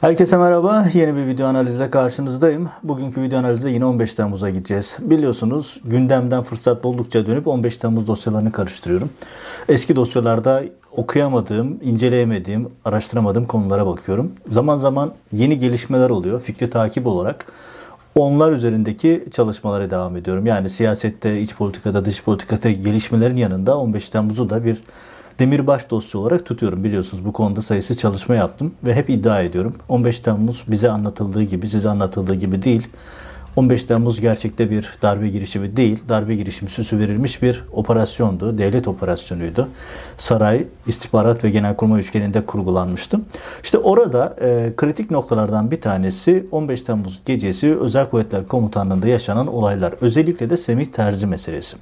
Herkese merhaba. Yeni bir video analizle karşınızdayım. Bugünkü video analizde yine 15 Temmuz'a gideceğiz. Biliyorsunuz gündemden fırsat buldukça dönüp 15 Temmuz dosyalarını karıştırıyorum. Eski dosyalarda okuyamadığım, inceleyemediğim, araştıramadığım konulara bakıyorum. Zaman zaman yeni gelişmeler oluyor. Fikri takip olarak onlar üzerindeki çalışmalara devam ediyorum. Yani siyasette, iç politikada, dış politikada gelişmelerin yanında 15 Temmuz'u da bir demirbaş dosya olarak tutuyorum. Biliyorsunuz bu konuda sayısız çalışma yaptım ve hep iddia ediyorum. 15 Temmuz bize anlatıldığı gibi, size anlatıldığı gibi değil. 15 Temmuz gerçekte bir darbe girişimi değil, darbe girişimi süsü verilmiş bir operasyondu, devlet operasyonuydu. Saray, istihbarat ve genelkurmay üçgeninde kurgulanmıştı. İşte orada e, kritik noktalardan bir tanesi 15 Temmuz gecesi Özel Kuvvetler Komutanlığı'nda yaşanan olaylar. Özellikle de Semih Terzi meselesi.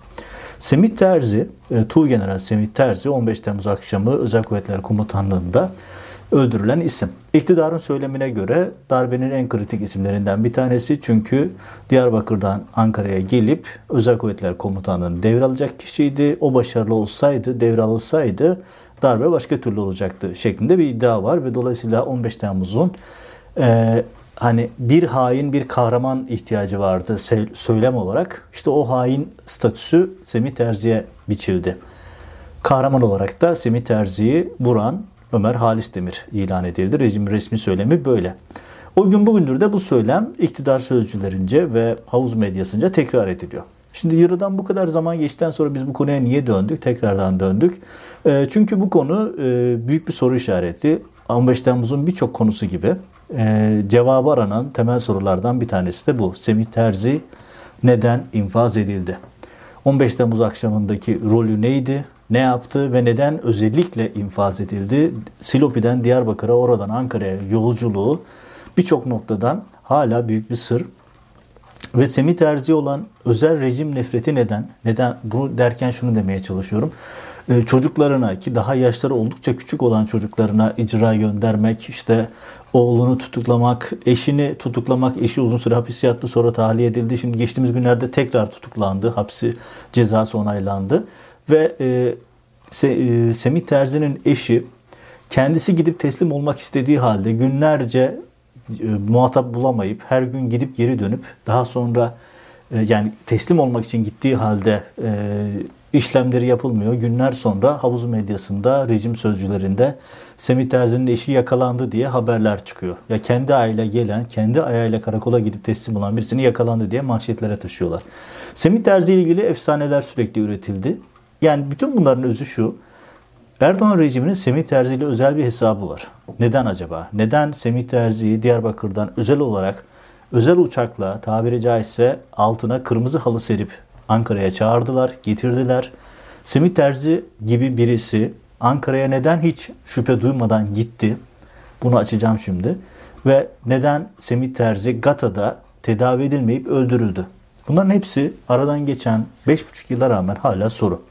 Semih Terzi, e, Tuğ General Semih Terzi 15 Temmuz akşamı Özel Kuvvetler Komutanlığı'nda öldürülen isim. İktidarın söylemine göre darbenin en kritik isimlerinden bir tanesi çünkü Diyarbakır'dan Ankara'ya gelip Özel Kuvvetler Komutanlığı'nı devralacak kişiydi. O başarılı olsaydı, devralılsaydı darbe başka türlü olacaktı şeklinde bir iddia var ve dolayısıyla 15 Temmuz'un e, hani bir hain bir kahraman ihtiyacı vardı söylem olarak. İşte o hain statüsü Semih Terzi'ye biçildi. Kahraman olarak da Semih Terzi'yi vuran Ömer Halis Demir ilan edildi. Rejim resmi söylemi böyle. O gün bugündür de bu söylem iktidar sözcülerince ve havuz medyasınca tekrar ediliyor. Şimdi yaradan bu kadar zaman geçtikten sonra biz bu konuya niye döndük? Tekrardan döndük. E, çünkü bu konu e, büyük bir soru işareti. 15 Temmuz'un birçok konusu gibi e, cevabı aranan temel sorulardan bir tanesi de bu. Semih Terzi neden infaz edildi? 15 Temmuz akşamındaki rolü neydi? Ne yaptı ve neden özellikle infaz edildi? Silopi'den Diyarbakır'a, oradan Ankara'ya yolculuğu birçok noktadan hala büyük bir sır. Ve Semih Terzi olan özel rejim nefreti neden? Neden? Bunu derken şunu demeye çalışıyorum. Ee, çocuklarına ki daha yaşları oldukça küçük olan çocuklarına icra göndermek, işte oğlunu tutuklamak, eşini tutuklamak, eşi uzun süre hapis yattı sonra tahliye edildi. Şimdi geçtiğimiz günlerde tekrar tutuklandı, hapsi cezası onaylandı. Ve e, Se, e, Semih Terzi'nin eşi kendisi gidip teslim olmak istediği halde günlerce e, muhatap bulamayıp her gün gidip geri dönüp daha sonra e, yani teslim olmak için gittiği halde e, işlemleri yapılmıyor. Günler sonra havuz medyasında, rejim sözcülerinde Semih Terzi'nin eşi yakalandı diye haberler çıkıyor. Ya kendi ayıyla gelen, kendi ayağıyla karakola gidip teslim olan birisini yakalandı diye manşetlere taşıyorlar. Semih Terzi ile ilgili efsaneler sürekli üretildi. Yani bütün bunların özü şu. Erdoğan rejiminin Semih Terzi ile özel bir hesabı var. Neden acaba? Neden Semih Terzi'yi Diyarbakır'dan özel olarak özel uçakla tabiri caizse altına kırmızı halı serip Ankara'ya çağırdılar, getirdiler. Semih Terzi gibi birisi Ankara'ya neden hiç şüphe duymadan gitti? Bunu açacağım şimdi. Ve neden Semih Terzi Gata'da tedavi edilmeyip öldürüldü? Bunların hepsi aradan geçen 5,5 yıla rağmen hala soru.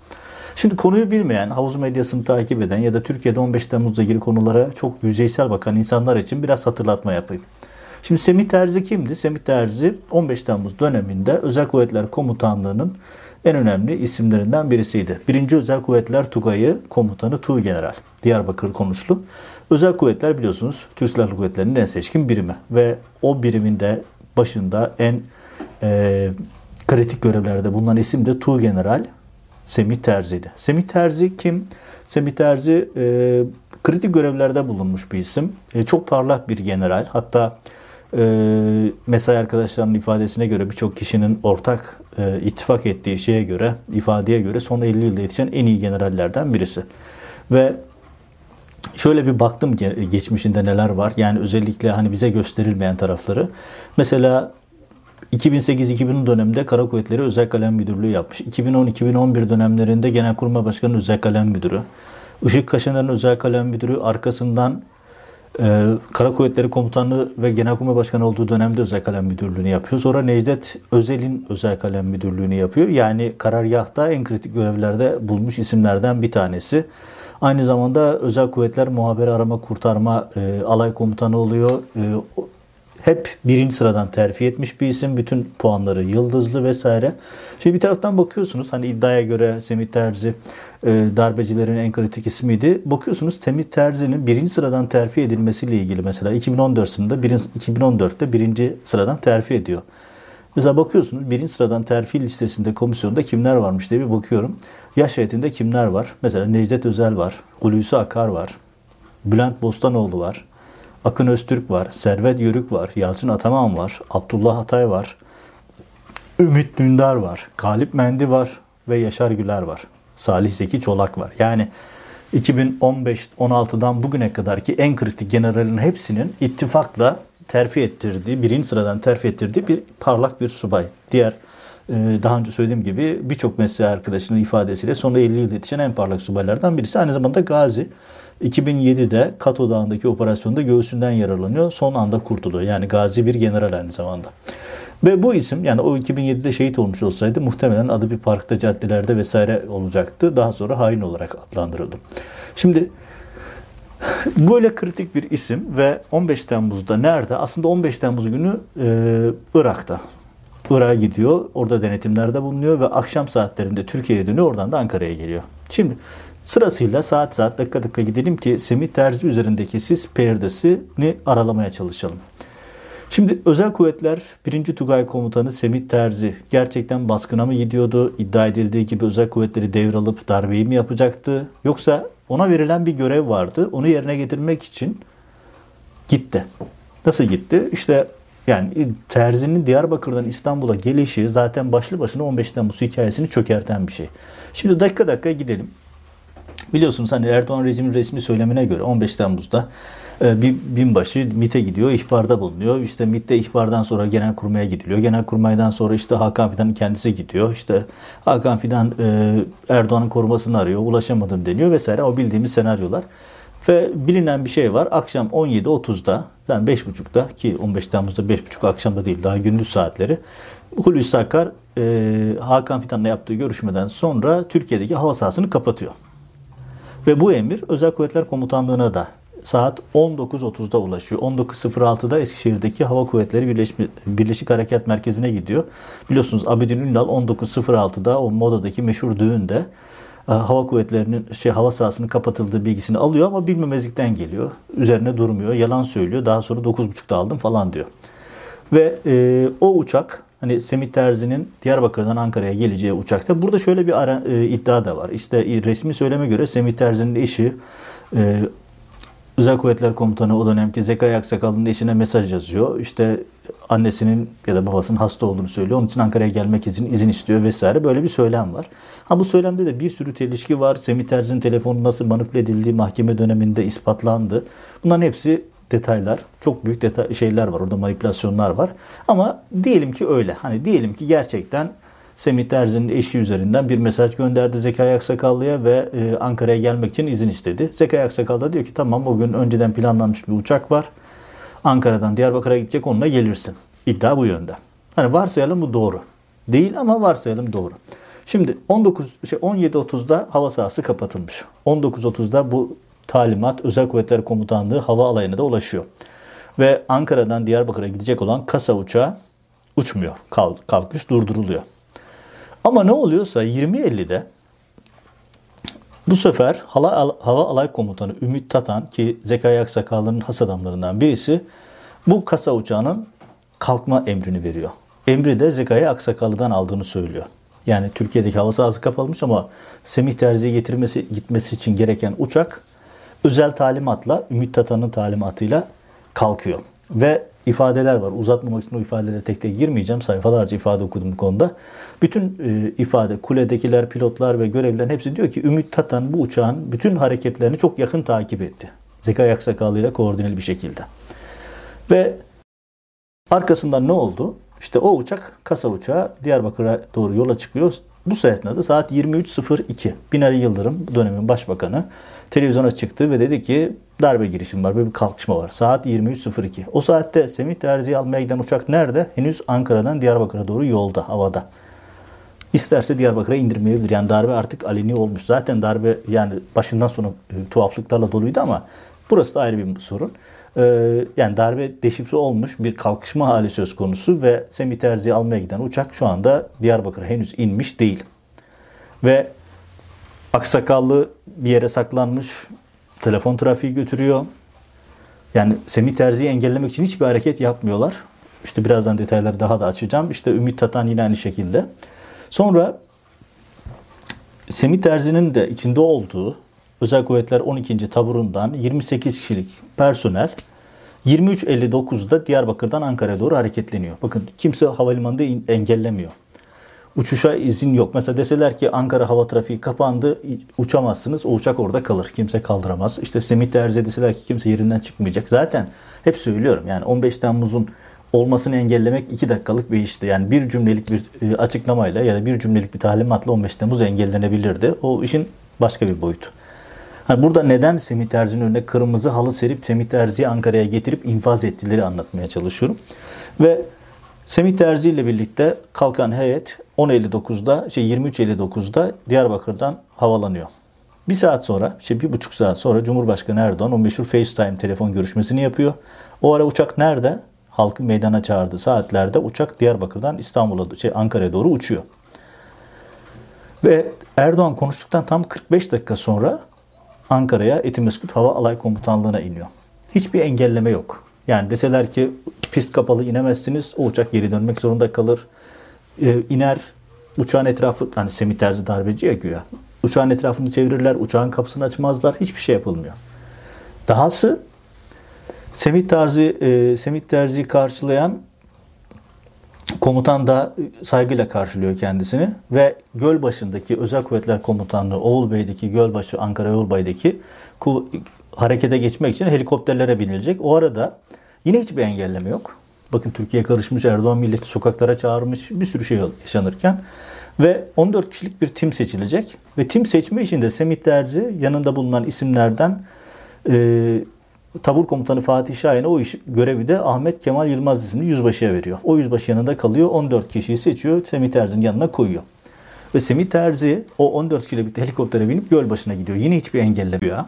Şimdi konuyu bilmeyen, havuz medyasını takip eden ya da Türkiye'de 15 Temmuz'la ilgili konulara çok yüzeysel bakan insanlar için biraz hatırlatma yapayım. Şimdi Semih Terzi kimdi? Semih Terzi 15 Temmuz döneminde Özel Kuvvetler Komutanlığı'nın en önemli isimlerinden birisiydi. Birinci Özel Kuvvetler Tugayı Komutanı Tuğ General. Diyarbakır konuşlu. Özel Kuvvetler biliyorsunuz Türk Silahlı Kuvvetleri'nin en seçkin birimi. Ve o birimin de başında en e, kritik görevlerde bulunan isim de Tuğ General Semih Terzi'ydi. Semih Terzi kim? Semih Terzi e, kritik görevlerde bulunmuş bir isim. E, çok parlak bir general. Hatta e, mesai arkadaşlarının ifadesine göre birçok kişinin ortak e, ittifak ettiği şeye göre, ifadeye göre son 50 yılda yetişen en iyi generallerden birisi. Ve şöyle bir baktım geçmişinde neler var. Yani özellikle hani bize gösterilmeyen tarafları. Mesela 2008-2010 döneminde Kara Kuvvetleri Özel Kalem Müdürlüğü yapmış. 2010-2011 dönemlerinde Genelkurmay Başkanı Özel Kalem Müdürü. Işık Kaşıner'in Özel Kalem Müdürü arkasından e, Kara Kuvvetleri Komutanlığı ve Genelkurmay Başkanı olduğu dönemde Özel Kalem Müdürlüğü'nü yapıyor. Sonra Necdet Özel'in Özel Kalem Müdürlüğü'nü yapıyor. Yani karargahta en kritik görevlerde bulmuş isimlerden bir tanesi. Aynı zamanda Özel Kuvvetler Muhabere Arama Kurtarma e, Alay Komutanı oluyor. E, hep birinci sıradan terfi etmiş bir isim. Bütün puanları yıldızlı vesaire. Şimdi bir taraftan bakıyorsunuz hani iddiaya göre Semih Terzi e, darbecilerin en kritik ismiydi. Bakıyorsunuz Semih Terzi'nin birinci sıradan terfi edilmesiyle ilgili mesela 2014 sınında birin, 2014'te birinci sıradan terfi ediyor. Mesela bakıyorsunuz birinci sıradan terfi listesinde komisyonda kimler varmış diye bir bakıyorum. Yaş heyetinde kimler var? Mesela Necdet Özel var, Hulusi Akar var, Bülent Bostanoğlu var, Akın Öztürk var, Servet Yörük var, Yalçın Ataman var, Abdullah Atay var, Ümit Dündar var, Galip Mendi var ve Yaşar Güler var. Salih Zeki Çolak var. Yani 2015-16'dan bugüne kadar ki en kritik generalin hepsinin ittifakla terfi ettirdiği, birinci sıradan terfi ettirdiği bir parlak bir subay. Diğer e, daha önce söylediğim gibi birçok mesleği arkadaşının ifadesiyle sonra 50 yıl yetişen en parlak subaylardan birisi. Aynı zamanda Gazi. 2007'de Kato Dağı'ndaki operasyonda göğsünden yaralanıyor. Son anda kurtuluyor. Yani Gazi bir general aynı zamanda. Ve bu isim yani o 2007'de şehit olmuş olsaydı muhtemelen adı bir parkta, caddelerde vesaire olacaktı. Daha sonra hain olarak adlandırıldı. Şimdi böyle kritik bir isim ve 15 Temmuz'da nerede? Aslında 15 Temmuz günü e, Irak'ta. Irak'a gidiyor. Orada denetimlerde bulunuyor ve akşam saatlerinde Türkiye'ye dönüyor. Oradan da Ankara'ya geliyor. Şimdi sırasıyla saat saat dakika dakika gidelim ki Semih Terzi üzerindeki sis perdesini aralamaya çalışalım. Şimdi özel kuvvetler 1. Tugay Komutanı Semih Terzi gerçekten baskına mı gidiyordu? İddia edildiği gibi özel kuvvetleri devralıp darbeyi mi yapacaktı? Yoksa ona verilen bir görev vardı. Onu yerine getirmek için gitti. Nasıl gitti? İşte yani Terzi'nin Diyarbakır'dan İstanbul'a gelişi zaten başlı başına 15 Temmuz hikayesini çökerten bir şey. Şimdi dakika dakika gidelim. Biliyorsunuz hani Erdoğan rejimi resmi söylemine göre 15 Temmuz'da e, bir binbaşı MIT'e gidiyor, ihbarda bulunuyor. İşte MIT'te ihbardan sonra genel kurmaya gidiliyor. Genel kurmaydan sonra işte Hakan Fidan'ın kendisi gidiyor. İşte Hakan Fidan e, Erdoğan'ın korumasını arıyor, ulaşamadım deniyor vesaire. O bildiğimiz senaryolar. Ve bilinen bir şey var. Akşam 17.30'da yani 5.30'da ki 15 Temmuz'da 5.30 akşamda değil daha gündüz saatleri Hulusi Akar e, Hakan Fidan'la yaptığı görüşmeden sonra Türkiye'deki hava sahasını kapatıyor. Ve bu emir Özel Kuvvetler Komutanlığı'na da saat 19.30'da ulaşıyor. 19.06'da Eskişehir'deki Hava Kuvvetleri Birleşmi, Birleşik Harekat Merkezi'ne gidiyor. Biliyorsunuz Abidin Ünal 19.06'da o Moda'daki meşhur düğünde e, hava kuvvetlerinin şey hava sahasının kapatıldığı bilgisini alıyor ama bilmemezlikten geliyor. Üzerine durmuyor, yalan söylüyor. Daha sonra 9.30'da aldım falan diyor. Ve e, o uçak hani Semih Terzi'nin Diyarbakır'dan Ankara'ya geleceği uçakta. Burada şöyle bir ara, e, iddia da var. İşte e, resmi söyleme göre Semih Terzi'nin eşi e, Özel Kuvvetler Komutanı o dönemki Zekai Aksakal'ın eşine mesaj yazıyor. İşte annesinin ya da babasının hasta olduğunu söylüyor. Onun için Ankara'ya gelmek için izin istiyor vesaire. Böyle bir söylem var. Ha bu söylemde de bir sürü çelişki var. Semih Terzi'nin telefonu nasıl manipüle edildiği mahkeme döneminde ispatlandı. Bunların hepsi detaylar. Çok büyük detay şeyler var. Orada manipülasyonlar var. Ama diyelim ki öyle. Hani diyelim ki gerçekten Semih Terzi'nin eşi üzerinden bir mesaj gönderdi Zekai Aksakallı'ya ve e, Ankara'ya gelmek için izin istedi. Zekai Aksakal da diyor ki tamam o gün önceden planlanmış bir uçak var. Ankara'dan Diyarbakır'a gidecek onunla gelirsin. İddia bu yönde. Hani varsayalım bu doğru. Değil ama varsayalım doğru. Şimdi 19 şey 17.30'da hava sahası kapatılmış. 19.30'da bu talimat Özel Kuvvetler Komutanlığı hava alayına da ulaşıyor. Ve Ankara'dan Diyarbakır'a gidecek olan kasa uçağı uçmuyor. Kalkış durduruluyor. Ama ne oluyorsa 20.50'de bu sefer Hava, Hava Alay Komutanı Ümit Tatan ki Zekai Aksakallı'nın has adamlarından birisi bu kasa uçağının kalkma emrini veriyor. Emri de Zekai Aksakallı'dan aldığını söylüyor. Yani Türkiye'deki hava sahası kapalmış ama Semih Terzi'ye getirmesi gitmesi için gereken uçak özel talimatla Ümit Tatan'ın talimatıyla kalkıyor. Ve ifadeler var. Uzatmamak için o ifadelere tek tek girmeyeceğim. Sayfalarca ifade okudum bu konuda. Bütün e, ifade, kuledekiler, pilotlar ve görevlilerin hepsi diyor ki Ümit Tatan bu uçağın bütün hareketlerini çok yakın takip etti. Zeka Yaksakallı koordineli bir şekilde. Ve arkasından ne oldu? İşte o uçak, kasa uçağı Diyarbakır'a doğru yola çıkıyor. Bu seyahatin saat 23.02. Binali Yıldırım, dönemin başbakanı, televizyona çıktı ve dedi ki darbe girişim var, bir kalkışma var. Saat 23.02. O saatte Semih Terzi'yi almaya giden uçak nerede? Henüz Ankara'dan Diyarbakır'a doğru yolda, havada. İsterse Diyarbakır'a indirmeyebilir. Yani darbe artık aleni olmuş. Zaten darbe yani başından sona e, tuhaflıklarla doluydu ama burası da ayrı bir sorun. E, yani darbe deşifre olmuş bir kalkışma hali söz konusu ve Semih Terzi'yi almaya giden uçak şu anda Diyarbakır'a henüz inmiş değil. Ve aksakallı bir yere saklanmış, telefon trafiği götürüyor. Yani Semih Terzi'yi engellemek için hiçbir hareket yapmıyorlar. İşte birazdan detayları daha da açacağım. İşte Ümit Tatan yine aynı şekilde. Sonra Semih Terzi'nin de içinde olduğu Özel Kuvvetler 12. taburundan 28 kişilik personel 23.59'da Diyarbakır'dan Ankara'ya doğru hareketleniyor. Bakın kimse havalimanında engellemiyor. Uçuşa izin yok. Mesela deseler ki Ankara hava trafiği kapandı, uçamazsınız. O uçak orada kalır. Kimse kaldıramaz. İşte Semih Terzi deseler ki kimse yerinden çıkmayacak. Zaten hep söylüyorum yani 15 Temmuz'un olmasını engellemek 2 dakikalık bir işti. Yani bir cümlelik bir e, açıklamayla ya da bir cümlelik bir talimatla 15 Temmuz engellenebilirdi. O işin başka bir boyutu. Burada neden Semih Terzi'nin önüne kırmızı halı serip Semih Terzi'yi Ankara'ya getirip infaz ettileri anlatmaya çalışıyorum. Ve Semih Terzi ile birlikte kalkan heyet 10.59'da şey 23.59'da Diyarbakır'dan havalanıyor. Bir saat sonra, işte bir buçuk saat sonra Cumhurbaşkanı Erdoğan o meşhur FaceTime telefon görüşmesini yapıyor. O ara uçak nerede? Halkı meydana çağırdı saatlerde uçak Diyarbakır'dan İstanbul'a, şey Ankara'ya doğru uçuyor. Ve Erdoğan konuştuktan tam 45 dakika sonra Ankara'ya Etimeskut Hava Alay Komutanlığı'na iniyor. Hiçbir engelleme yok. Yani deseler ki pist kapalı inemezsiniz, o uçak geri dönmek zorunda kalır. Ee, iner, uçağın etrafı, hani Semih Terzi darbeci ya güya. Uçağın etrafını çevirirler, uçağın kapısını açmazlar, hiçbir şey yapılmıyor. Dahası Semih Terzi, e, Semih Terzi'yi karşılayan Komutan da saygıyla karşılıyor kendisini ve Gölbaşı'ndaki Özel Kuvvetler Komutanlığı Oğulbey'deki Gölbaşı Ankara Oğulbey'deki harekete geçmek için helikopterlere binilecek. O arada yine hiçbir engelleme yok. Bakın Türkiye karışmış, Erdoğan milleti sokaklara çağırmış, bir sürü şey yaşanırken ve 14 kişilik bir tim seçilecek ve tim seçme işinde Semih Terzi yanında bulunan isimlerden tabur komutanı Fatih Şahin'e o iş görevi de Ahmet Kemal Yılmaz isimli yüzbaşıya veriyor. O yüzbaşı yanında kalıyor. 14 kişiyi seçiyor. Semih Terzi'nin yanına koyuyor. Ve Semih Terzi o 14 kişiyle birlikte helikoptere binip göl başına gidiyor. Yine hiçbir engelleme yok.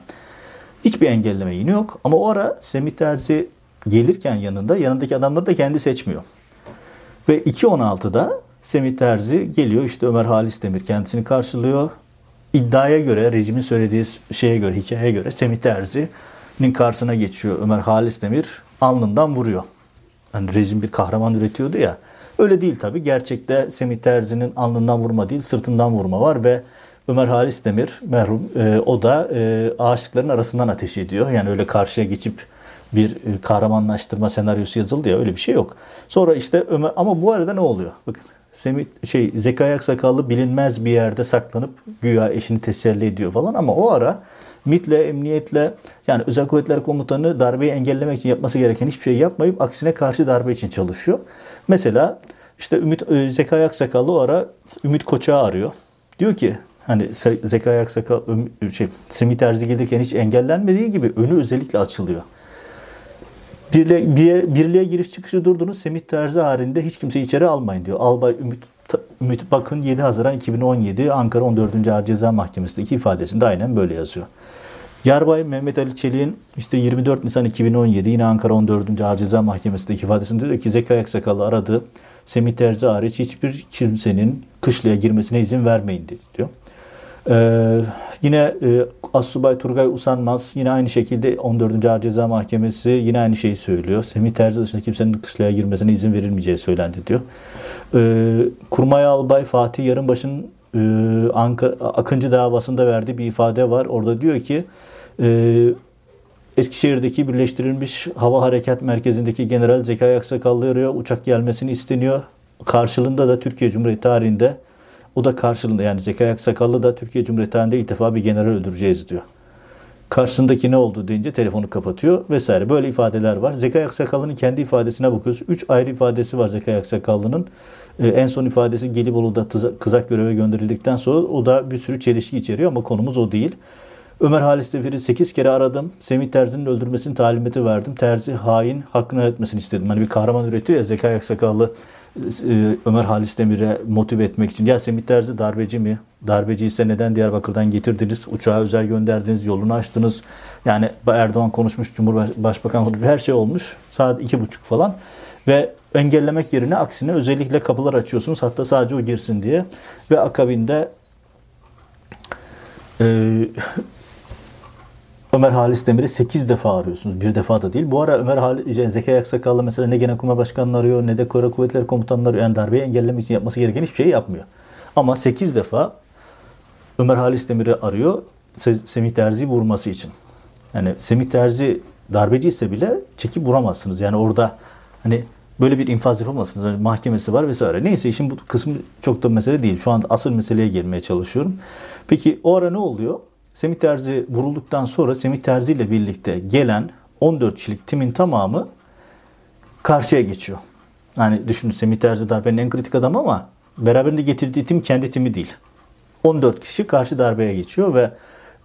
Hiçbir engelleme yine yok. Ama o ara Semih Terzi gelirken yanında yanındaki adamları da kendi seçmiyor. Ve 2.16'da Semih Terzi geliyor. İşte Ömer Halis Demir kendisini karşılıyor. İddiaya göre, rejimin söylediği şeye göre, hikayeye göre Semih Terzi nin karşısına geçiyor Ömer Halis Demir. Alnından vuruyor. Yani rejim bir kahraman üretiyordu ya. Öyle değil tabi. Gerçekte Semih Terzi'nin alnından vurma değil sırtından vurma var ve Ömer Halis Demir merhum e, o da e, aşıkların arasından ateş ediyor. Yani öyle karşıya geçip bir e, kahramanlaştırma senaryosu yazıldı ya öyle bir şey yok. Sonra işte Ömer ama bu arada ne oluyor? Bakın Semih şey Zekai Aksakallı bilinmez bir yerde saklanıp güya eşini teselli ediyor falan ama o ara MIT'le, emniyetle yani özel kuvvetler komutanı darbeyi engellemek için yapması gereken hiçbir şey yapmayıp aksine karşı darbe için çalışıyor. Mesela işte Ümit e, Zekai Aksakallı o ara Ümit Koçak'ı arıyor. Diyor ki hani Zekai Aksakal şey Semih Terzi gelirken hiç engellenmediği gibi önü özellikle açılıyor. Birliğe, bir, birliğe giriş çıkışı durdunuz. Semih Terzi halinde hiç kimse içeri almayın diyor. Albay Ümit Bakın 7 Haziran 2017 Ankara 14. Ağır Ceza Mahkemesi'ndeki ifadesinde aynen böyle yazıyor. Yarbay Mehmet Ali Çelik'in işte 24 Nisan 2017 yine Ankara 14. Ağır Ceza Mahkemesi'ndeki ifadesinde diyor ki Zekai Aksakallı aradı. Semih Terzi hariç hiçbir kimsenin kışlaya girmesine izin vermeyin dedi diyor. Ee, yine e, Assubay Turgay Usanmaz yine aynı şekilde 14. Ağır Ceza Mahkemesi yine aynı şeyi söylüyor. Semih Terzi dışında kimsenin kışlaya girmesine izin verilmeyeceği söylendi diyor. Ee, Kurmay Albay Fatih Yarınbaş'ın e, Anka, Akıncı davasında verdiği bir ifade var. Orada diyor ki e, Eskişehir'deki birleştirilmiş hava harekat merkezindeki General Zekai Aksakallı arıyor. Uçak gelmesini isteniyor. Karşılığında da Türkiye Cumhuriyeti tarihinde o da karşılığında yani Zekai Aksakallı da Türkiye Cumhuriyeti tarihinde ilk defa bir general öldüreceğiz diyor. Karşısındaki ne oldu deyince telefonu kapatıyor vesaire. Böyle ifadeler var. Zekai Aksakallı'nın kendi ifadesine bakıyoruz. Üç ayrı ifadesi var Zekai Aksakallı'nın. Ee, en son ifadesi Gelibolu'da kızak göreve gönderildikten sonra o da bir sürü çelişki içeriyor ama konumuz o değil. Ömer Halis Devir'i 8 kere aradım. Semih Terzi'nin öldürmesini talimatı verdim. Terzi hain hakkını etmesini istedim. Hani bir kahraman üretiyor ya Zekai Aksakallı e, Ömer Halis Demir'e motive etmek için. Ya Semih Terzi darbeci mi? Darbeci ise neden Diyarbakır'dan getirdiniz? Uçağa özel gönderdiniz, yolunu açtınız. Yani Erdoğan konuşmuş, Cumhurbaşkanı konuşmuş, her şey olmuş. Saat iki buçuk falan. Ve engellemek yerine aksine özellikle kapılar açıyorsunuz. Hatta sadece o girsin diye. Ve akabinde e, Ömer Halis Demir'i 8 defa arıyorsunuz. Bir defa da değil. Bu ara Ömer Halis, Zekai Aksakallı mesela ne Genelkurmay Başkanı'nı arıyor ne de Kara Kuvvetleri Komutanı'nı arıyor. Yani darbeyi engellemek için yapması gereken hiçbir şey yapmıyor. Ama 8 defa Ömer Halis Demir'i arıyor Semih Terzi vurması için. Yani Semih Terzi darbeci ise bile çekip vuramazsınız. Yani orada hani böyle bir infaz yapamazsınız. Yani mahkemesi var vesaire. Neyse işin bu kısmı çok da mesele değil. Şu anda asıl meseleye gelmeye çalışıyorum. Peki o ara ne oluyor? Semih Terzi vurulduktan sonra Semih Terzi ile birlikte gelen 14 kişilik timin tamamı karşıya geçiyor. Yani düşünün Semih Terzi darbenin en kritik adamı ama beraberinde getirdiği tim kendi timi değil. 14 kişi karşı darbeye geçiyor ve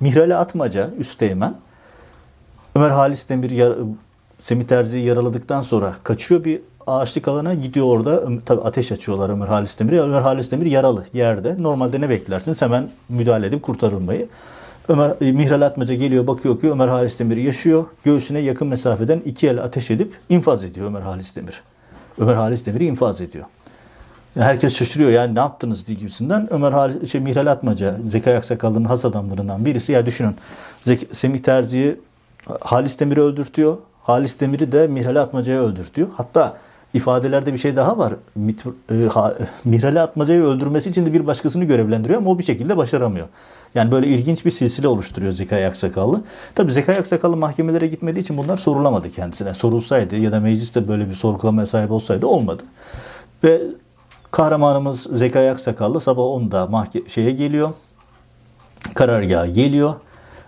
Mihrali Atmaca Üsteğmen Ömer Halis Demir yar, Semih Terzi'yi yaraladıktan sonra kaçıyor bir ağaçlık alana gidiyor orada. Tabi ateş açıyorlar Ömer Halis Demir'e. Ömer Halis Demir yaralı yerde. Normalde ne beklersiniz? Hemen müdahale edip kurtarılmayı. Ömer e, Mihral Atmaca geliyor bakıyor ki Ömer Halis Demir yaşıyor. Göğsüne yakın mesafeden iki el ateş edip infaz ediyor Ömer Halis Demir. Ömer Halis Demir'i infaz ediyor. Herkes şaşırıyor yani ne yaptınız diye gibisinden. Ömer Halis, şey, Mihral Atmaca, Zekai Aksakallı'nın has adamlarından birisi. Ya düşünün Zek Semih Terzi'yi Halis Demir'i öldürtüyor. Halis Demir'i de Mihral Atmaca'ya öldürtüyor. Hatta ifadelerde bir şey daha var. Mihrali Atmaca'yı öldürmesi için de bir başkasını görevlendiriyor ama o bir şekilde başaramıyor. Yani böyle ilginç bir silsile oluşturuyor Zekai Aksakallı. Tabii Zekai Aksakallı mahkemelere gitmediği için bunlar sorulamadı kendisine. Sorulsaydı ya da mecliste böyle bir sorgulamaya sahip olsaydı olmadı. Ve kahramanımız Zekai Aksakallı sabah 10'da mahke- şeye geliyor. Karargaha geliyor.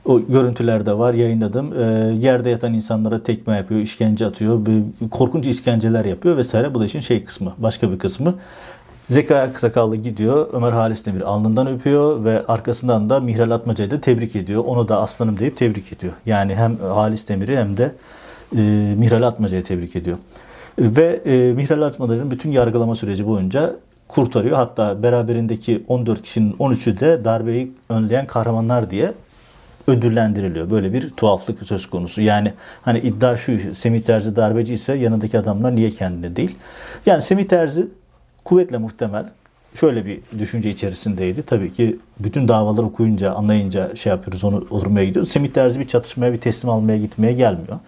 O görüntülerde var yayınladım. E, yerde yatan insanlara tekme yapıyor, işkence atıyor, bir, korkunç işkenceler yapıyor vesaire. Bu da işin şey kısmı, başka bir kısmı. Zeka Sakallı gidiyor, Ömer Halis Demir alnından öpüyor ve arkasından da Mihral Atmaca'yı da tebrik ediyor. Onu da aslanım deyip tebrik ediyor. Yani hem Halis Demir'i hem de e, Mihral Atmaca'yı tebrik ediyor. Ve e, Mihral Atmaca'nın bütün yargılama süreci boyunca kurtarıyor. Hatta beraberindeki 14 kişinin 13'ü de darbeyi önleyen kahramanlar diye ödüllendiriliyor. Böyle bir tuhaflık söz konusu. Yani hani iddia şu Semih Terzi darbeci ise yanındaki adamlar niye kendine değil? Yani Semih Terzi kuvvetle muhtemel şöyle bir düşünce içerisindeydi. Tabii ki bütün davaları okuyunca, anlayınca şey yapıyoruz, onu oturmaya gidiyoruz. Semih Terzi bir çatışmaya, bir teslim almaya gitmeye gelmiyor.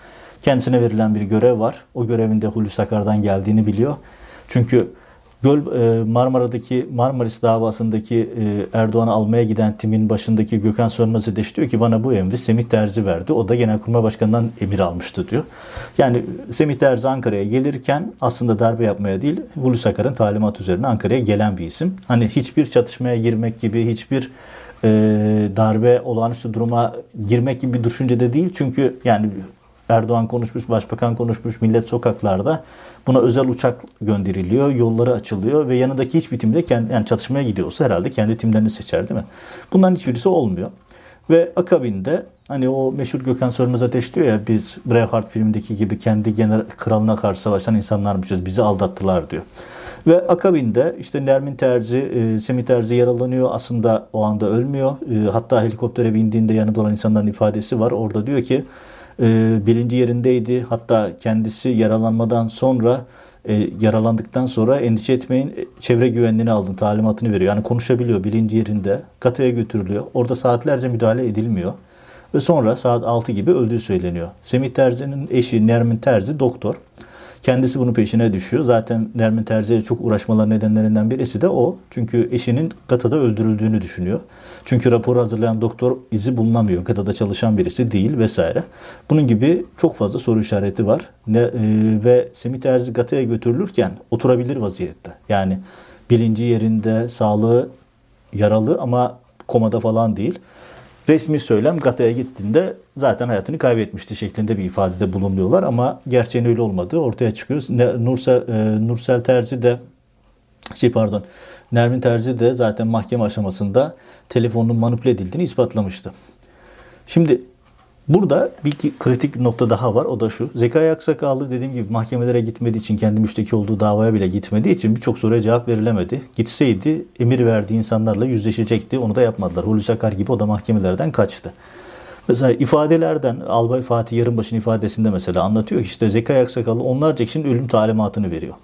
Kendisine verilen bir görev var. O görevin de Hulusi Akar'dan geldiğini biliyor. Çünkü Göl e, Marmara'daki Marmaris davasındaki e, Erdoğan'ı almaya giden timin başındaki Gökhan Sönmez Ödeş diyor ki bana bu emri Semih Terzi verdi. O da Genelkurmay Başkanı'ndan emir almıştı diyor. Yani Semih Terzi Ankara'ya gelirken aslında darbe yapmaya değil Hulusi Akar'ın talimat üzerine Ankara'ya gelen bir isim. Hani hiçbir çatışmaya girmek gibi hiçbir e, darbe olağanüstü duruma girmek gibi bir düşüncede değil. Çünkü yani Erdoğan konuşmuş, başbakan konuşmuş, millet sokaklarda. Buna özel uçak gönderiliyor, yolları açılıyor ve yanındaki hiçbir timde kendi, yani çatışmaya gidiyorsa herhalde kendi timlerini seçer değil mi? Bunların hiçbirisi olmuyor. Ve akabinde hani o meşhur Gökhan Sönmez Ateş diyor ya biz Braveheart filmindeki gibi kendi general kralına karşı savaşan insanlarmışız bizi aldattılar diyor. Ve akabinde işte Nermin Terzi, e, Semih Terzi yaralanıyor. Aslında o anda ölmüyor. E, hatta helikoptere bindiğinde yanında olan insanların ifadesi var. Orada diyor ki e, bilinci yerindeydi. Hatta kendisi yaralanmadan sonra e, yaralandıktan sonra endişe etmeyin çevre güvenliğini aldın talimatını veriyor. Yani konuşabiliyor bilinci yerinde. Katıya götürülüyor. Orada saatlerce müdahale edilmiyor. Ve sonra saat 6 gibi öldüğü söyleniyor. Semih Terzi'nin eşi Nermin Terzi doktor. Kendisi bunun peşine düşüyor. Zaten Nermin Terzi'ye çok uğraşmalar nedenlerinden birisi de o. Çünkü eşinin Gata'da öldürüldüğünü düşünüyor. Çünkü raporu hazırlayan doktor izi bulunamıyor. Gata'da çalışan birisi değil vesaire. Bunun gibi çok fazla soru işareti var. Ne, e, ve Semih Terzi Gata'ya götürülürken oturabilir vaziyette. Yani bilinci yerinde, sağlığı yaralı ama komada falan değil resmi söylem Gata'ya gittiğinde zaten hayatını kaybetmişti şeklinde bir ifadede bulunuyorlar ama gerçeğin öyle olmadığı ortaya çıkıyor. Nursel, e, Nursel Terzi de şey pardon Nermin Terzi de zaten mahkeme aşamasında telefonun manipüle edildiğini ispatlamıştı. Şimdi burada bir kritik nokta daha var. O da şu. Zekai Aksakallı dediğim gibi mahkemelere gitmediği için kendi müşteki olduğu davaya bile gitmediği için birçok soruya cevap verilemedi. Gitseydi emir verdiği insanlarla yüzleşecekti. Onu da yapmadılar. Hulusi Akar gibi o da mahkemelerden kaçtı. Mesela ifadelerden Albay Fatih Yarınbaşı'nın ifadesinde mesela anlatıyor ki işte Zekai Aksakallı onlarca kişinin ölüm talimatını veriyor.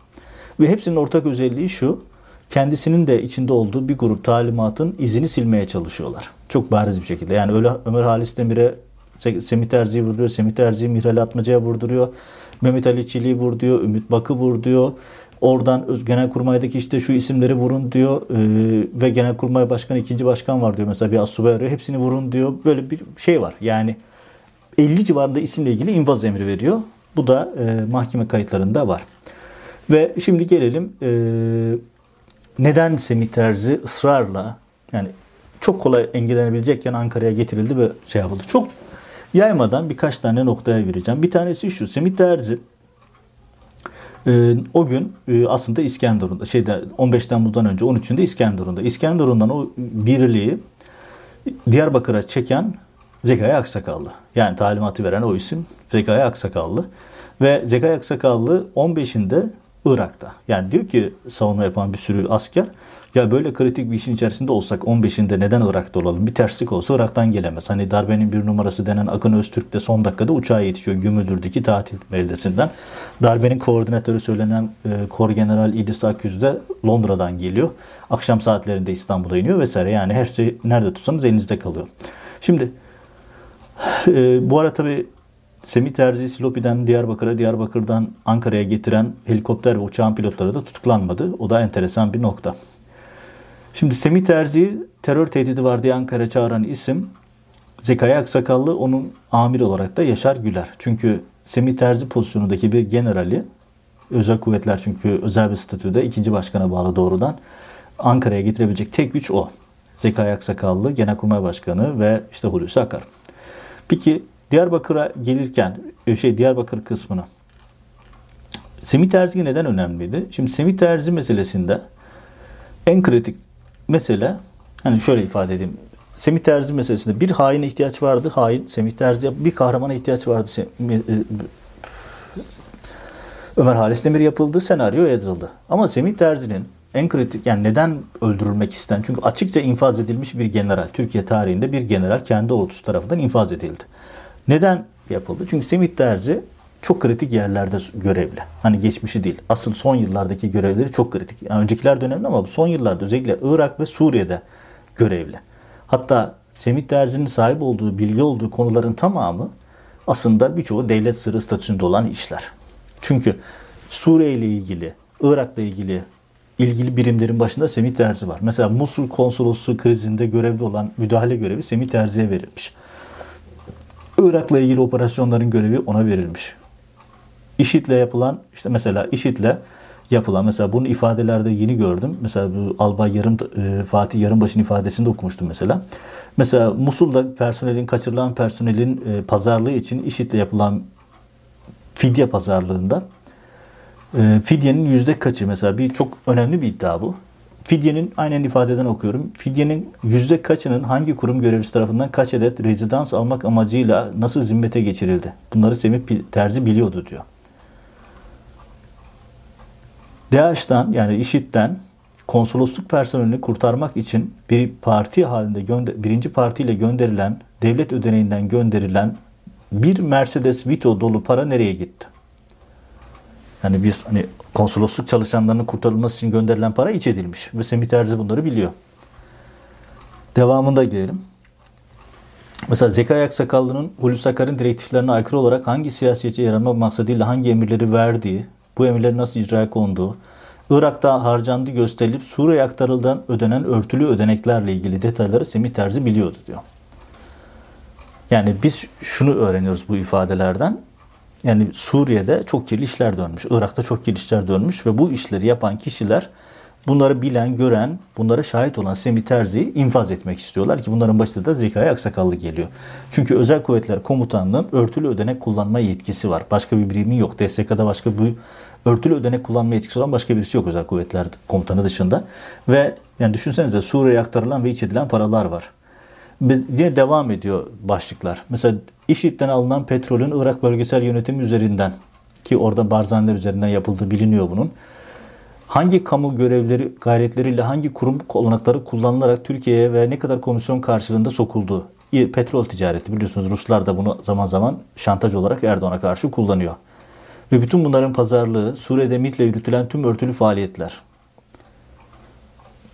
Ve hepsinin ortak özelliği şu. Kendisinin de içinde olduğu bir grup talimatın izini silmeye çalışıyorlar. Çok bariz bir şekilde. Yani öyle Ömer Halis Demir'e Semih Terzi'yi vurduruyor. Semih Terzi'yi Mihrali Atmaca'ya vurduruyor. Mehmet Ali Çelik'i vur diyor. Ümit Bakı vur diyor. Oradan Genelkurmay'daki işte şu isimleri vurun diyor. Ee, ve Genelkurmay Başkanı ikinci başkan var diyor. Mesela bir asubay arıyor. Hepsini vurun diyor. Böyle bir şey var. Yani 50 civarında isimle ilgili infaz emri veriyor. Bu da e, mahkeme kayıtlarında var. Ve şimdi gelelim e, neden Semih Terzi ısrarla yani çok kolay engellenebilecekken Ankara'ya getirildi ve şey yapıldı. Çok yaymadan birkaç tane noktaya gireceğim. Bir tanesi şu. Semih Terzi e, o gün e, aslında İskenderun'da şeyde 15 Temmuz'dan önce 13'ünde İskenderun'da. İskenderun'dan o birliği Diyarbakır'a çeken Zekai Aksakallı. Yani talimatı veren o isim Zekai Aksakallı. Ve Zekai Aksakallı 15'inde Irak'ta. Yani diyor ki savunma yapan bir sürü asker ya böyle kritik bir işin içerisinde olsak 15'inde neden Irak'ta olalım? Bir terslik olsa Irak'tan gelemez. Hani darbenin bir numarası denen Akın Öztürk de son dakikada uçağa yetişiyor Gümüldür'deki tatil beldesinden. Darbenin koordinatörü söylenen e, Kor General İdris Akyüz de Londra'dan geliyor. Akşam saatlerinde İstanbul'a iniyor vesaire. Yani her şey nerede tutsanız elinizde kalıyor. Şimdi e, bu ara tabii Semih Terzi Silopi'den Diyarbakır'a, Diyarbakır'dan Ankara'ya getiren helikopter ve uçağın pilotları da tutuklanmadı. O da enteresan bir nokta. Şimdi Semih Terzi'yi terör tehdidi var diye Ankara çağıran isim Zekai Aksakallı onun amir olarak da Yaşar Güler. Çünkü Semih Terzi pozisyonundaki bir generali özel kuvvetler çünkü özel bir statüde ikinci başkana bağlı doğrudan Ankara'ya getirebilecek tek güç o. Zekai Aksakallı, Genelkurmay Başkanı ve işte Hulusi Akar. Peki Diyarbakır'a gelirken e, şey Diyarbakır kısmını Semih Terzi neden önemliydi? Şimdi Semih Terzi meselesinde en kritik mesele hani şöyle ifade edeyim. Semih Terzi meselesinde bir haine ihtiyaç vardı. Hain Semih Terzi bir kahramana ihtiyaç vardı. E, Ömer Halis Demir yapıldı, senaryo yazıldı. Ama Semih Terzi'nin en kritik yani neden öldürülmek isten? Çünkü açıkça infaz edilmiş bir general. Türkiye tarihinde bir general kendi ordusu tarafından infaz edildi. Neden yapıldı? Çünkü Semih Terzi çok kritik yerlerde görevli. Hani geçmişi değil. Asıl son yıllardaki görevleri çok kritik. Yani öncekiler dönemli ama bu son yıllarda özellikle Irak ve Suriye'de görevli. Hatta Semih Terzi'nin sahip olduğu, bilgi olduğu konuların tamamı aslında birçoğu devlet sırrı statüsünde olan işler. Çünkü Suriye ile ilgili, Irak'la ilgili ilgili birimlerin başında Semih Terzi var. Mesela Musul konsolosluğu krizinde görevli olan müdahale görevi Semih Terzi'ye verilmiş. Irak'la ilgili operasyonların görevi ona verilmiş. IŞİD'le yapılan işte mesela IŞİD'le yapılan mesela bunun ifadelerde yeni gördüm. Mesela bu Albay Yarım e, Fatih Yarımbaş'ın ifadesinde okumuştum mesela. Mesela Musul'da personelin kaçırılan personelin e, pazarlığı için IŞİD'le yapılan fidye pazarlığında e, fidyenin yüzde kaçı mesela bir çok önemli bir iddia bu. Fidyenin aynen ifadeden okuyorum. Fidyenin yüzde kaçının hangi kurum görevlisi tarafından kaç adet rezidans almak amacıyla nasıl zimmete geçirildi? Bunları Semih Terzi biliyordu diyor. DAEŞ'ten yani IŞİD'den konsolosluk personelini kurtarmak için bir parti halinde gönder, birinci partiyle gönderilen devlet ödeneğinden gönderilen bir Mercedes Vito dolu para nereye gitti? Yani biz hani konsolosluk çalışanlarının kurtarılması için gönderilen para iç edilmiş ve Semih Terzi bunları biliyor. Devamında gelelim. Mesela Zekai Aksakallı'nın Hulusi Akar'ın direktiflerine aykırı olarak hangi siyasetçi yaranma maksadıyla hangi emirleri verdiği, bu emirlerin nasıl icraya konduğu, Irak'ta harcandı gösterilip Suriye aktarıldan ödenen örtülü ödeneklerle ilgili detayları Semih Terzi biliyordu diyor. Yani biz şunu öğreniyoruz bu ifadelerden. Yani Suriye'de çok kirli işler dönmüş. Irak'ta çok kirli işler dönmüş ve bu işleri yapan kişiler bunları bilen, gören, bunlara şahit olan Semih Terzi'yi infaz etmek istiyorlar ki bunların başında da Zekai Aksakallı geliyor. Çünkü Özel Kuvvetler Komutanlığı'nın örtülü ödenek kullanma yetkisi var. Başka bir birimin yok. DSK'da başka bu örtülü ödenek kullanma yetkisi olan başka birisi yok Özel Kuvvetler Komutanı dışında. Ve yani düşünsenize Suriye'ye aktarılan ve iç edilen paralar var. Yine devam ediyor başlıklar. Mesela IŞİD'den alınan petrolün Irak bölgesel yönetimi üzerinden ki orada Barzaniler üzerinden yapıldığı biliniyor bunun. Hangi kamu görevleri gayretleriyle hangi kurum olanakları kullanılarak Türkiye'ye ve ne kadar komisyon karşılığında sokuldu? Petrol ticareti biliyorsunuz Ruslar da bunu zaman zaman şantaj olarak Erdoğan'a karşı kullanıyor. Ve bütün bunların pazarlığı Suriye'de MİT'le yürütülen tüm örtülü faaliyetler.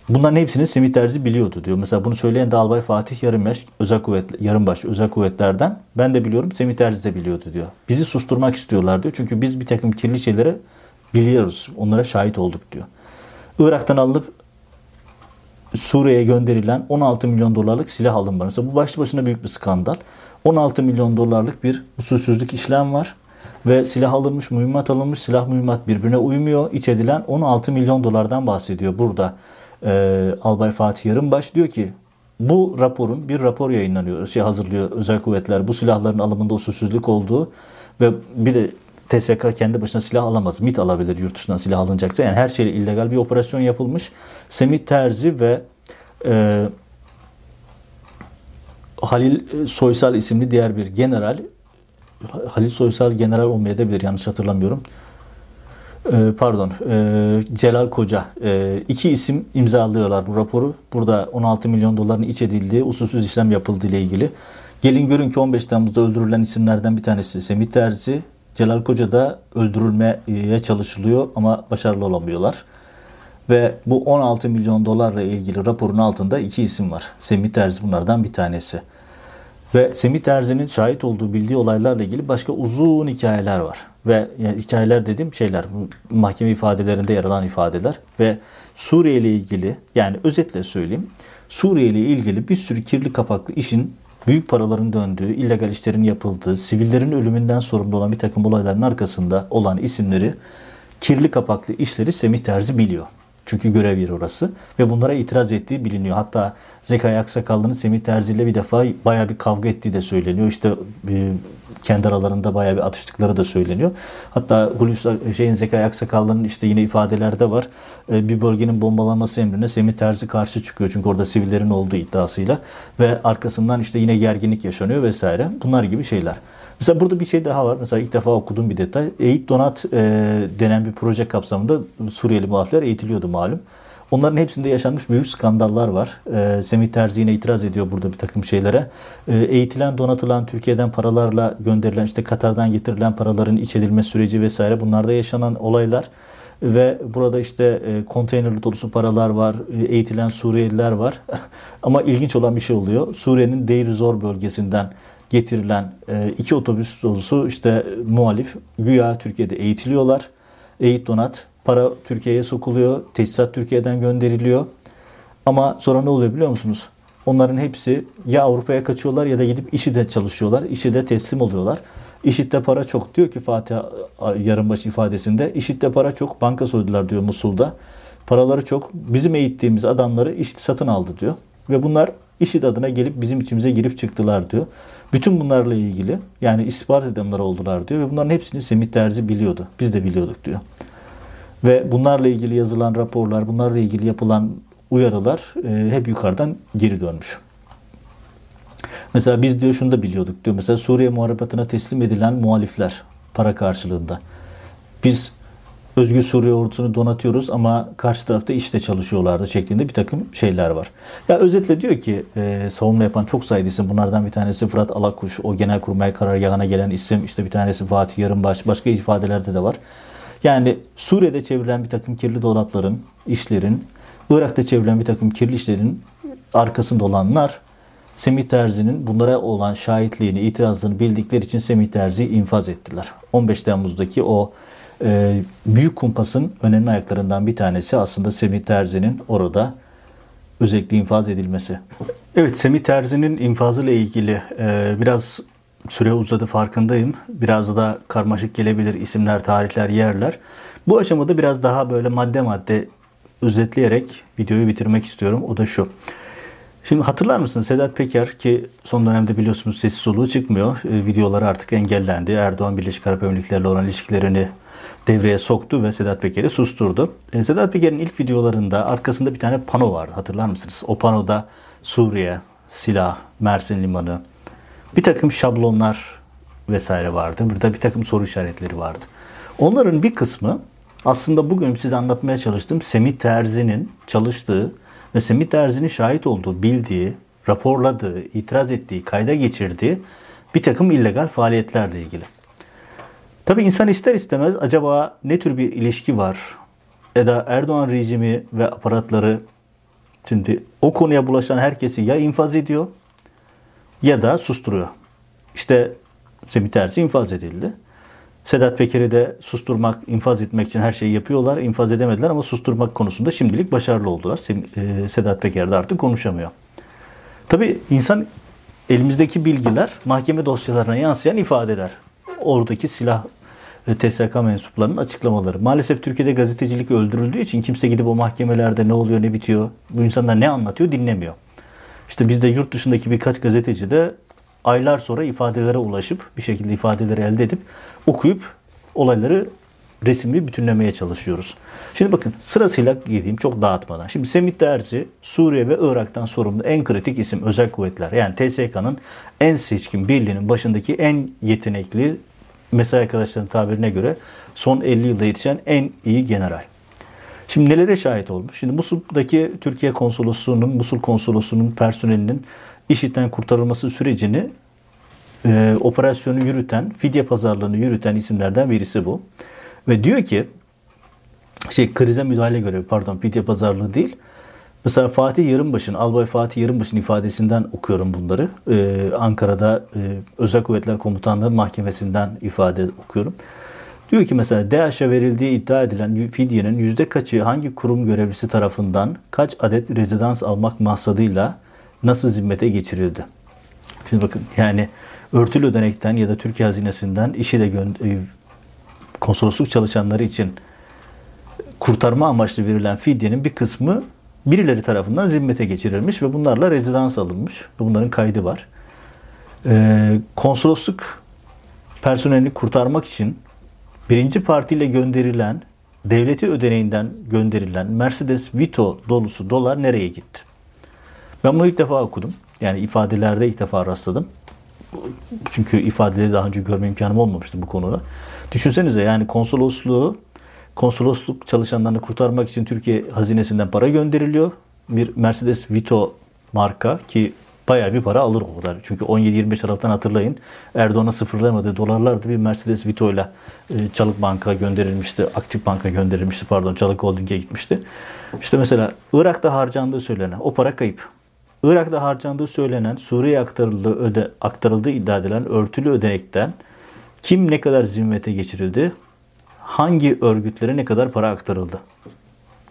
Bunların hepsini Semih Terzi biliyordu diyor. Mesela bunu söyleyen de Albay Fatih Yarınbaş, özel kuvvet, Yarınbaş özel kuvvetlerden. Ben de biliyorum Semih Terzi de biliyordu diyor. Bizi susturmak istiyorlar diyor. Çünkü biz bir takım kirli şeyleri biliyoruz. Onlara şahit olduk diyor. Irak'tan alınıp Suriye'ye gönderilen 16 milyon dolarlık silah alım var. Mesela bu başlı başına büyük bir skandal. 16 milyon dolarlık bir usulsüzlük işlem var. Ve silah alınmış, mühimmat alınmış, silah mühimmat birbirine uymuyor. İç edilen 16 milyon dolardan bahsediyor burada. Ee, Albay Fatih Yarınbaş diyor ki bu raporun bir rapor yayınlanıyor. Şey hazırlıyor özel kuvvetler bu silahların alımında usulsüzlük olduğu ve bir de TSK kendi başına silah alamaz. MIT alabilir yurt dışından silah alınacaksa. Yani her şeyle illegal bir operasyon yapılmış. Semih Terzi ve e, Halil Soysal isimli diğer bir general Halil Soysal general olmayabilir yanlış hatırlamıyorum. Ee, pardon e, Celal Koca e, iki isim imzalıyorlar bu raporu. Burada 16 milyon doların iç edildiği usulsüz işlem yapıldığı ile ilgili. Gelin görün ki 15 Temmuz'da öldürülen isimlerden bir tanesi Semih Terzi. Celal Koca da öldürülmeye çalışılıyor ama başarılı olamıyorlar. Ve bu 16 milyon dolarla ilgili raporun altında iki isim var. Semih Terzi bunlardan bir tanesi. Ve Semih Terzi'nin şahit olduğu bildiği olaylarla ilgili başka uzun hikayeler var. Ve yani hikayeler dediğim şeyler mahkeme ifadelerinde yer alan ifadeler ve Suriye ile ilgili yani özetle söyleyeyim Suriye ile ilgili bir sürü kirli kapaklı işin büyük paraların döndüğü, illegal işlerin yapıldığı, sivillerin ölümünden sorumlu olan bir takım olayların arkasında olan isimleri, kirli kapaklı işleri Semih Terzi biliyor. Çünkü görev yeri orası. Ve bunlara itiraz ettiği biliniyor. Hatta Zekai Aksakallı'nın Semih Terzi ile bir defa baya bir kavga ettiği de söyleniyor. İşte e, kendi aralarında baya bir atıştıkları da söyleniyor. Hatta Hulusi şeyin Zekai Aksakallı'nın işte yine ifadelerde var. E, bir bölgenin bombalanması emrine Semih Terzi karşı çıkıyor. Çünkü orada sivillerin olduğu iddiasıyla. Ve arkasından işte yine gerginlik yaşanıyor vesaire. Bunlar gibi şeyler. Mesela burada bir şey daha var. Mesela ilk defa okuduğum bir detay. Eğit Donat e, denen bir proje kapsamında Suriyeli muhafirler eğitiliyordu malum. Onların hepsinde yaşanmış büyük skandallar var. E, Semih Terzi yine itiraz ediyor burada bir takım şeylere. E, eğitilen, donatılan, Türkiye'den paralarla gönderilen, işte Katar'dan getirilen paraların iç edilme süreci vesaire bunlarda yaşanan olaylar ve burada işte e, konteynerli dolusu paralar var, e, eğitilen Suriyeliler var. Ama ilginç olan bir şey oluyor. Suriye'nin Deir Zor bölgesinden getirilen e, iki otobüs dolusu işte muhalif güya Türkiye'de eğitiliyorlar. Eğit donat, para Türkiye'ye sokuluyor, teçhizat Türkiye'den gönderiliyor. Ama sonra ne oluyor biliyor musunuz? Onların hepsi ya Avrupa'ya kaçıyorlar ya da gidip IŞİD'e çalışıyorlar. IŞİD'e teslim oluyorlar. IŞİD'de para çok. Diyor ki Fatih Yarınbaşı ifadesinde IŞİD'de para çok. Banka soydular diyor Musul'da. Paraları çok. Bizim eğittiğimiz adamları IŞİD satın aldı diyor. Ve bunlar IŞİD adına gelip bizim içimize girip çıktılar diyor. Bütün bunlarla ilgili yani istihbarat adamları oldular diyor ve bunların hepsini Semih Terzi biliyordu. Biz de biliyorduk diyor. Ve bunlarla ilgili yazılan raporlar, bunlarla ilgili yapılan uyarılar e, hep yukarıdan geri dönmüş. Mesela biz diyor şunu da biliyorduk diyor. Mesela Suriye muharebetine teslim edilen muhalifler para karşılığında. Biz Özgür Suriye ordusunu donatıyoruz ama karşı tarafta işte çalışıyorlardı şeklinde bir takım şeyler var. Ya özetle diyor ki e, savunma yapan çok sayıda isim. Bunlardan bir tanesi Fırat Alakuş, o genel kurmay karargahına gelen isim. işte bir tanesi Fatih Yarınbaş, başka ifadelerde de var. Yani Suriye'de çevrilen bir takım kirli dolapların, işlerin, Irak'ta çevrilen bir takım kirli işlerin arkasında olanlar Semih Terzi'nin bunlara olan şahitliğini, itirazlarını bildikleri için Semih Terzi'yi infaz ettiler. 15 Temmuz'daki o e, büyük kumpasın önemli ayaklarından bir tanesi aslında Semih Terzi'nin orada özellikle infaz edilmesi. Evet Semih Terzi'nin infazıyla ilgili e, biraz süre uzadı farkındayım. Biraz da karmaşık gelebilir isimler, tarihler, yerler. Bu aşamada biraz daha böyle madde madde özetleyerek videoyu bitirmek istiyorum. O da şu. Şimdi hatırlar mısın Sedat Peker ki son dönemde biliyorsunuz sesi soluğu çıkmıyor. E, videoları artık engellendi. Erdoğan Birleşik Arap Emirlikleri'yle olan ilişkilerini devreye soktu ve Sedat Peker'i susturdu. E, Sedat Peker'in ilk videolarında arkasında bir tane pano vardı hatırlar mısınız? O panoda Suriye, silah, Mersin Limanı, bir takım şablonlar vesaire vardı. Burada bir takım soru işaretleri vardı. Onların bir kısmı aslında bugün size anlatmaya çalıştığım Semih Terzi'nin çalıştığı ve Semih Terzi'nin şahit olduğu, bildiği, raporladığı, itiraz ettiği, kayda geçirdiği bir takım illegal faaliyetlerle ilgili. Tabi insan ister istemez acaba ne tür bir ilişki var? Eda Erdoğan rejimi ve aparatları şimdi o konuya bulaşan herkesi ya infaz ediyor ya da susturuyor. İşte Semih Terzi infaz edildi. Sedat Peker'i de susturmak, infaz etmek için her şeyi yapıyorlar. İnfaz edemediler ama susturmak konusunda şimdilik başarılı oldular. E, Sedat Peker de artık konuşamıyor. Tabii insan elimizdeki bilgiler mahkeme dosyalarına yansıyan ifadeler. Oradaki silah e, TSK mensuplarının açıklamaları. Maalesef Türkiye'de gazetecilik öldürüldüğü için kimse gidip o mahkemelerde ne oluyor ne bitiyor, bu insanlar ne anlatıyor dinlemiyor. İşte bizde yurt dışındaki birkaç gazeteci de aylar sonra ifadelere ulaşıp bir şekilde ifadeleri elde edip okuyup olayları resimli bütünlemeye çalışıyoruz. Şimdi bakın sırasıyla gideyim çok dağıtmadan. Şimdi Semih Derzi Suriye ve Irak'tan sorumlu en kritik isim özel kuvvetler. Yani TSK'nın en seçkin birliğinin başındaki en yetenekli mesai arkadaşlarının tabirine göre son 50 yılda yetişen en iyi general. Şimdi nelere şahit olmuş? Şimdi Musul'daki Türkiye konsolosluğunun, Musul konsolosluğunun personelinin IŞİD'den kurtarılması sürecini e, operasyonu yürüten, fidye pazarlığını yürüten isimlerden birisi bu. Ve diyor ki şey krize müdahale görevi pardon fidye pazarlığı değil. Mesela Fatih Yarınbaşı'nın, Albay Fatih Yarınbaşı'nın ifadesinden okuyorum bunları. Ee, Ankara'da e, Özel Kuvvetler Komutanlığı Mahkemesi'nden ifade okuyorum. Diyor ki mesela DAEŞ'e verildiği iddia edilen fidyenin yüzde kaçı hangi kurum görevlisi tarafından kaç adet rezidans almak maksadıyla nasıl zimmete geçirildi? Şimdi bakın yani örtülü ödenekten ya da Türkiye hazinesinden işi de e, konsolosluk çalışanları için kurtarma amaçlı verilen fidyenin bir kısmı birileri tarafından zimmete geçirilmiş ve bunlarla rezidans alınmış. Bunların kaydı var. Ee, konsolosluk personelini kurtarmak için birinci partiyle gönderilen devleti ödeneğinden gönderilen Mercedes Vito dolusu dolar nereye gitti? Ben bunu ilk defa okudum. Yani ifadelerde ilk defa rastladım. Çünkü ifadeleri daha önce görme imkanım olmamıştı bu konuda. Düşünsenize yani konsolosluğu konsolosluk çalışanlarını kurtarmak için Türkiye hazinesinden para gönderiliyor. Bir Mercedes Vito marka ki bayağı bir para alır o kadar. Çünkü 17-25 Aralık'tan hatırlayın Erdoğan'a sıfırlamadığı dolarlardı bir Mercedes Vito ile e, Çalık Banka gönderilmişti. Aktif Banka gönderilmişti pardon. Çalık Holding'e gitmişti. İşte mesela Irak'ta harcandığı söylenen o para kayıp. Irak'ta harcandığı söylenen Suriye'ye aktarıldığı, öde, aktarıldığı iddia edilen örtülü ödenekten kim ne kadar zimmete geçirildi? Hangi örgütlere ne kadar para aktarıldı?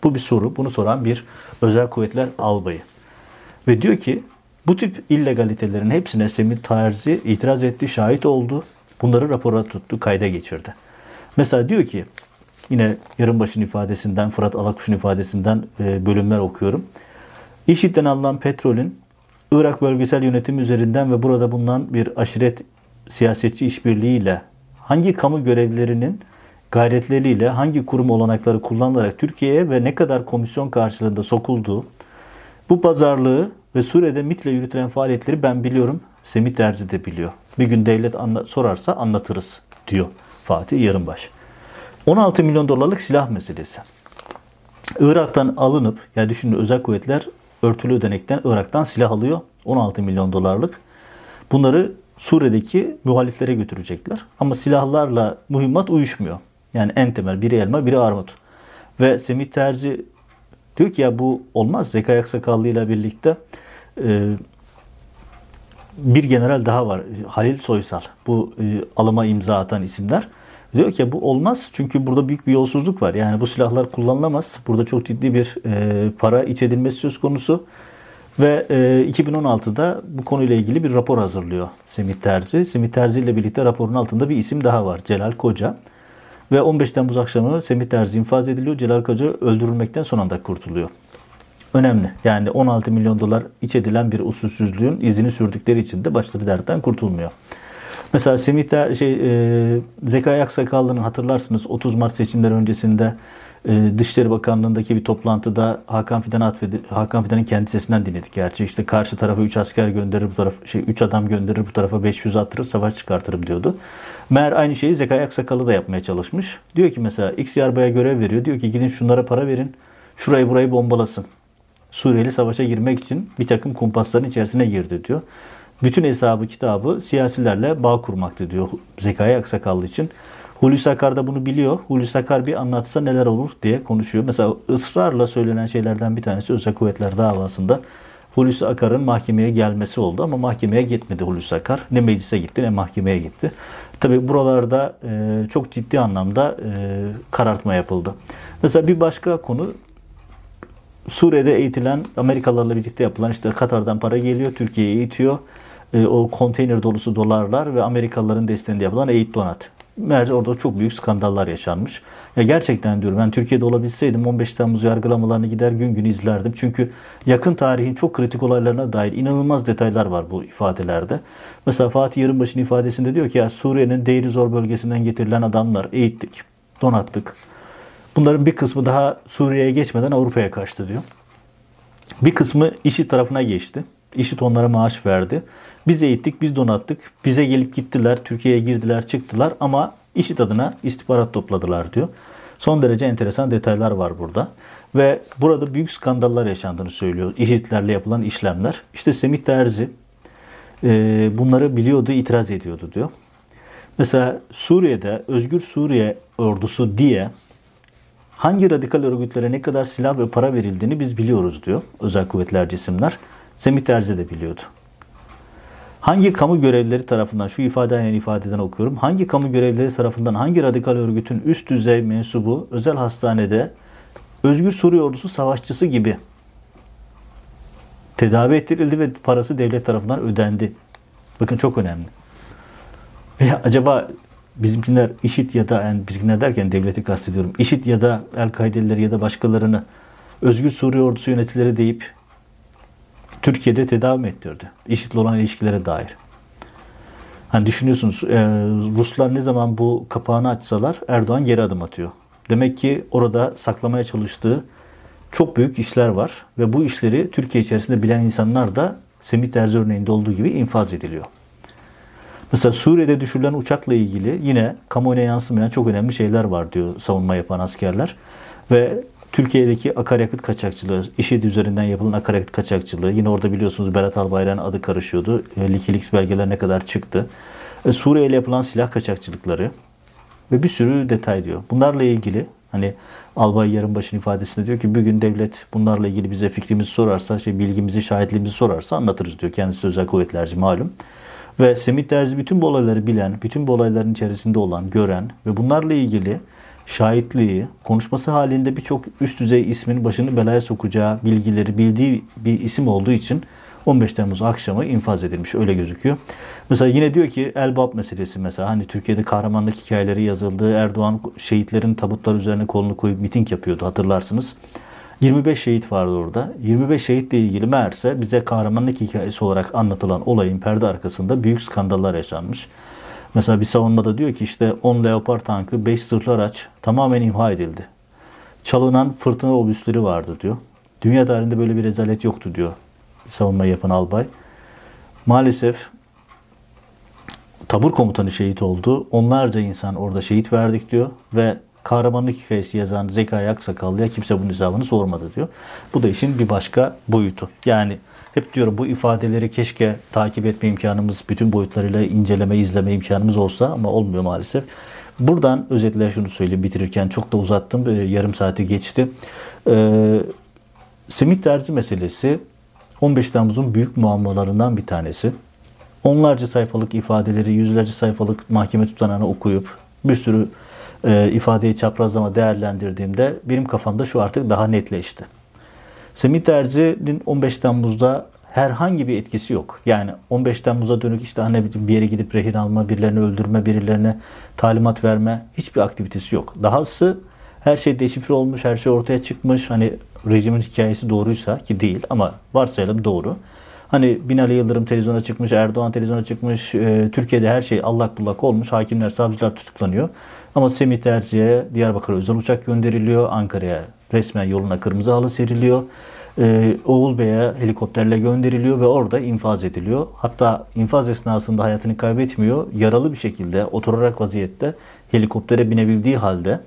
Bu bir soru. Bunu soran bir özel kuvvetler albayı. Ve diyor ki bu tip illegalitelerin hepsine Semih Terzi itiraz etti, şahit oldu. Bunları rapora tuttu, kayda geçirdi. Mesela diyor ki yine Yarınbaşı'nın ifadesinden, Fırat Alakuş'un ifadesinden e, bölümler okuyorum. İşitten alınan petrolün Irak bölgesel yönetim üzerinden ve burada bulunan bir aşiret siyasetçi işbirliğiyle hangi kamu görevlilerinin gayretleriyle hangi kurum olanakları kullanılarak Türkiye'ye ve ne kadar komisyon karşılığında sokulduğu bu pazarlığı ve Suriye'de MIT'le yürütülen faaliyetleri ben biliyorum. Semih Derzi de biliyor. Bir gün devlet anla sorarsa anlatırız diyor Fatih Yarınbaş. 16 milyon dolarlık silah meselesi. Irak'tan alınıp, ya düşünün özel kuvvetler örtülü ödenekten Irak'tan silah alıyor. 16 milyon dolarlık. Bunları Suriye'deki muhaliflere götürecekler. Ama silahlarla mühimmat uyuşmuyor. Yani en temel biri elma biri armut. Ve Semih Terzi diyor ki ya bu olmaz. Zekai Aksakallı ile birlikte e, bir general daha var. Halil Soysal. Bu e, alıma imza atan isimler. Diyor ki bu olmaz çünkü burada büyük bir yolsuzluk var. Yani bu silahlar kullanılamaz. Burada çok ciddi bir e, para iç edilmesi söz konusu. Ve e, 2016'da bu konuyla ilgili bir rapor hazırlıyor Semih Terzi. Semih Terzi ile birlikte raporun altında bir isim daha var. Celal Koca. Ve 15 Temmuz akşamı Semih Terzi infaz ediliyor. Celal Koca öldürülmekten son anda kurtuluyor. Önemli. Yani 16 milyon dolar iç edilen bir usulsüzlüğün izini sürdükleri için de başları dertten kurtulmuyor. Mesela Semih şey, e, Zekai Aksakallı'nın hatırlarsınız 30 Mart seçimleri öncesinde e, Dışişleri Bakanlığı'ndaki bir toplantıda Hakan Fidan'a atfedi, Hakan Fidan'ın kendi sesinden dinledik gerçi. işte karşı tarafa 3 asker gönderir bu tarafa şey 3 adam gönderir bu tarafa 500 attırır savaş çıkartırım diyordu. Meğer aynı şeyi Zekai Aksakallı da yapmaya çalışmış. Diyor ki mesela X yarbaya görev veriyor. Diyor ki gidin şunlara para verin. Şurayı burayı bombalasın. Suriyeli savaşa girmek için bir takım kumpasların içerisine girdi diyor. Bütün hesabı kitabı siyasilerle bağ kurmaktı diyor Zekai Aksakallı için. Hulusi Akar da bunu biliyor. Hulusi Akar bir anlatsa neler olur diye konuşuyor. Mesela ısrarla söylenen şeylerden bir tanesi özel kuvvetler davasında Hulusi Akar'ın mahkemeye gelmesi oldu ama mahkemeye gitmedi Hulusi Akar. Ne meclise gitti ne mahkemeye gitti. Tabi buralarda e, çok ciddi anlamda e, karartma yapıldı. Mesela bir başka konu Suriye'de eğitilen Amerikalılarla birlikte yapılan işte Katar'dan para geliyor, Türkiye'ye eğitiyor. E, o konteyner dolusu dolarlar ve Amerikalıların desteğinde yapılan eğit donat. Meğerse orada çok büyük skandallar yaşanmış. Ya gerçekten diyorum ben Türkiye'de olabilseydim 15 Temmuz yargılamalarını gider gün gün izlerdim. Çünkü yakın tarihin çok kritik olaylarına dair inanılmaz detaylar var bu ifadelerde. Mesela Fatih Yarınbaşı'nın ifadesinde diyor ki ya Suriye'nin Deir Zor bölgesinden getirilen adamlar eğittik, donattık. Bunların bir kısmı daha Suriye'ye geçmeden Avrupa'ya kaçtı diyor. Bir kısmı işi tarafına geçti. İşit onlara maaş verdi. Biz eğittik, biz donattık. Bize gelip gittiler, Türkiye'ye girdiler, çıktılar ama işit adına istihbarat topladılar diyor. Son derece enteresan detaylar var burada. Ve burada büyük skandallar yaşandığını söylüyor. İşitlerle yapılan işlemler. İşte Semih Terzi e, bunları biliyordu, itiraz ediyordu diyor. Mesela Suriye'de Özgür Suriye ordusu diye hangi radikal örgütlere ne kadar silah ve para verildiğini biz biliyoruz diyor özel kuvvetler cisimler. Semih Terzi de biliyordu. Hangi kamu görevlileri tarafından, şu ifadeyle ifadeden okuyorum, hangi kamu görevlileri tarafından hangi radikal örgütün üst düzey mensubu özel hastanede Özgür Suriye Ordusu savaşçısı gibi tedavi ettirildi ve parası devlet tarafından ödendi. Bakın çok önemli. Veya acaba bizimkiler işit ya da yani bizimkiler derken devleti kastediyorum. İşit ya da El-Kaideliler ya da başkalarını Özgür Suriye Ordusu yöneticileri deyip Türkiye'de tedavi ettirdi. IŞİD'le olan ilişkilere dair. Hani düşünüyorsunuz e, Ruslar ne zaman bu kapağını açsalar Erdoğan geri adım atıyor. Demek ki orada saklamaya çalıştığı çok büyük işler var ve bu işleri Türkiye içerisinde bilen insanlar da Semih Terzi örneğinde olduğu gibi infaz ediliyor. Mesela Suriye'de düşürülen uçakla ilgili yine kamuoyuna yansımayan çok önemli şeyler var diyor savunma yapan askerler. Ve Türkiye'deki akaryakıt kaçakçılığı, IŞİD üzerinden yapılan akaryakıt kaçakçılığı, yine orada biliyorsunuz Berat Albayrak'ın adı karışıyordu. E, Wikileaks belgeler ne kadar çıktı. E, Suriye ile yapılan silah kaçakçılıkları ve bir sürü detay diyor. Bunlarla ilgili hani Albay Yarınbaşı'nın ifadesinde diyor ki bugün devlet bunlarla ilgili bize fikrimizi sorarsa, şey bilgimizi, şahitliğimizi sorarsa anlatırız diyor. Kendisi özel kuvvetlerci malum. Ve Semih Derzi bütün bu olayları bilen, bütün bu olayların içerisinde olan, gören ve bunlarla ilgili şahitliği, konuşması halinde birçok üst düzey ismin başını belaya sokacağı bilgileri bildiği bir isim olduğu için 15 Temmuz akşamı infaz edilmiş öyle gözüküyor. Mesela yine diyor ki Elbap meselesi mesela hani Türkiye'de kahramanlık hikayeleri yazıldı. Erdoğan şehitlerin tabutlar üzerine kolunu koyup miting yapıyordu hatırlarsınız. 25 şehit vardı orada. 25 şehitle ilgili meğerse bize kahramanlık hikayesi olarak anlatılan olayın perde arkasında büyük skandallar yaşanmış. Mesela bir savunmada diyor ki işte 10 Leopard tankı, 5 sırtlı araç tamamen imha edildi. Çalınan fırtına obüsleri vardı diyor. Dünya tarihinde böyle bir rezalet yoktu diyor savunma yapan albay. Maalesef tabur komutanı şehit oldu. Onlarca insan orada şehit verdik diyor ve kahramanlık hikayesi yazan Zekai Aksakallı'ya kimse bunun hesabını sormadı diyor. Bu da işin bir başka boyutu. Yani hep diyorum bu ifadeleri keşke takip etme imkanımız, bütün boyutlarıyla inceleme, izleme imkanımız olsa ama olmuyor maalesef. Buradan özetle şunu söyleyeyim bitirirken çok da uzattım. Ee, yarım saati geçti. Ee, simit terzi meselesi 15 Temmuz'un büyük muammalarından bir tanesi. Onlarca sayfalık ifadeleri, yüzlerce sayfalık mahkeme tutanağını okuyup bir sürü e, ifadeyi çaprazlama değerlendirdiğimde benim kafamda şu artık daha netleşti. Semih Terzi'nin 15 Temmuz'da herhangi bir etkisi yok. Yani 15 Temmuz'a dönük işte hani bir yere gidip rehin alma, birilerini öldürme, birilerine talimat verme hiçbir aktivitesi yok. Dahası her şey deşifre olmuş, her şey ortaya çıkmış. Hani rejimin hikayesi doğruysa ki değil ama varsayalım doğru. Hani Binali Yıldırım televizyona çıkmış, Erdoğan televizyona çıkmış, e, Türkiye'de her şey allak bullak olmuş, hakimler, savcılar tutuklanıyor. Ama Semih Diyarbakır'a özel uçak gönderiliyor, Ankara'ya resmen yoluna kırmızı halı seriliyor. Ee, Oğul Bey'e helikopterle gönderiliyor ve orada infaz ediliyor. Hatta infaz esnasında hayatını kaybetmiyor. Yaralı bir şekilde oturarak vaziyette helikoptere binebildiği halde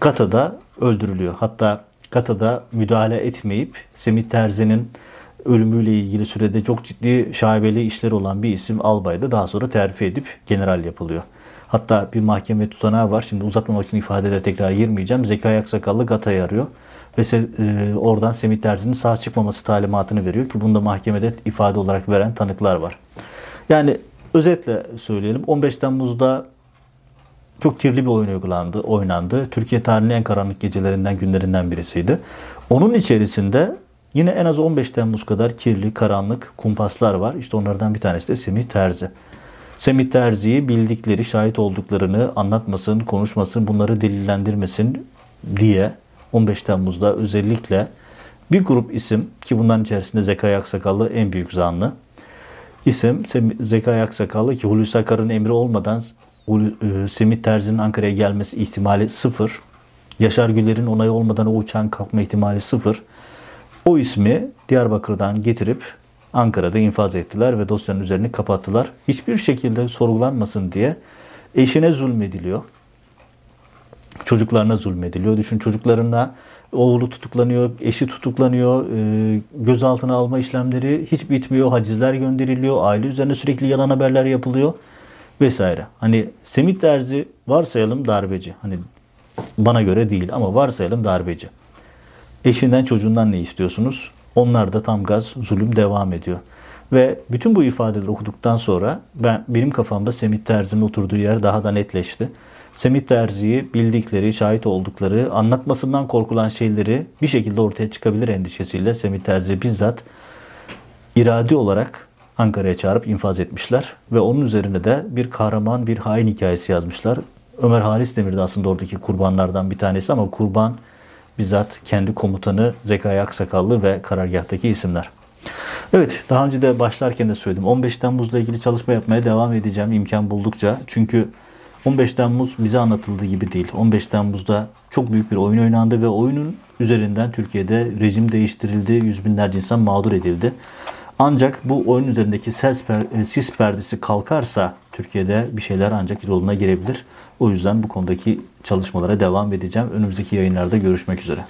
Gata'da öldürülüyor. Hatta Gata'da müdahale etmeyip Semih Terzi'nin ölümüyle ilgili sürede çok ciddi şaibeli işler olan bir isim albayda daha sonra terfi edip general yapılıyor. Hatta bir mahkeme tutanağı var. Şimdi uzatmamak için ifadelere tekrar girmeyeceğim. Zekai Aksakallı Gata'yı arıyor. Ve e, oradan Semih Terzi'nin sağ çıkmaması talimatını veriyor ki bunda mahkemede ifade olarak veren tanıklar var. Yani özetle söyleyelim 15 Temmuz'da çok kirli bir oyun uygulandı, oynandı. Türkiye tarihinin en karanlık gecelerinden, günlerinden birisiydi. Onun içerisinde yine en az 15 Temmuz kadar kirli, karanlık kumpaslar var. İşte onlardan bir tanesi de Semih Terzi. Semih Terzi'yi bildikleri, şahit olduklarını anlatmasın, konuşmasın, bunları delillendirmesin diye 15 Temmuz'da özellikle bir grup isim ki bunların içerisinde Zekai Aksakallı en büyük zanlı isim Zekai Aksakallı ki Hulusi Akar'ın emri olmadan e, Semih Terzi'nin Ankara'ya gelmesi ihtimali sıfır. Yaşar Güler'in onayı olmadan o uçağın kalkma ihtimali sıfır. O ismi Diyarbakır'dan getirip Ankara'da infaz ettiler ve dosyanın üzerini kapattılar. Hiçbir şekilde sorgulanmasın diye eşine zulmediliyor. Çocuklarına zulmediliyor. Düşün çocuklarına oğlu tutuklanıyor, eşi tutuklanıyor, e, gözaltına alma işlemleri hiç bitmiyor, hacizler gönderiliyor, aile üzerine sürekli yalan haberler yapılıyor vesaire. Hani Semih Terzi varsayalım darbeci. Hani bana göre değil ama varsayalım darbeci. Eşinden çocuğundan ne istiyorsunuz? Onlar da tam gaz zulüm devam ediyor. Ve bütün bu ifadeleri okuduktan sonra ben benim kafamda Semih Terzi'nin oturduğu yer daha da netleşti. Semih Terzi'yi bildikleri, şahit oldukları, anlatmasından korkulan şeyleri bir şekilde ortaya çıkabilir endişesiyle Semih Terzi bizzat iradi olarak Ankara'ya çağırıp infaz etmişler. Ve onun üzerine de bir kahraman, bir hain hikayesi yazmışlar. Ömer Halis Demir de aslında oradaki kurbanlardan bir tanesi ama kurban bizzat kendi komutanı Zekai Aksakallı ve karargahtaki isimler. Evet daha önce de başlarken de söyledim. 15 Temmuz'la ilgili çalışma yapmaya devam edeceğim imkan buldukça. Çünkü 15 Temmuz bize anlatıldığı gibi değil. 15 Temmuz'da çok büyük bir oyun oynandı ve oyunun üzerinden Türkiye'de rejim değiştirildi. Yüz binlerce insan mağdur edildi. Ancak bu oyun üzerindeki ses per, e, sis perdesi kalkarsa Türkiye'de bir şeyler ancak yoluna girebilir. O yüzden bu konudaki çalışmalara devam edeceğim. Önümüzdeki yayınlarda görüşmek üzere.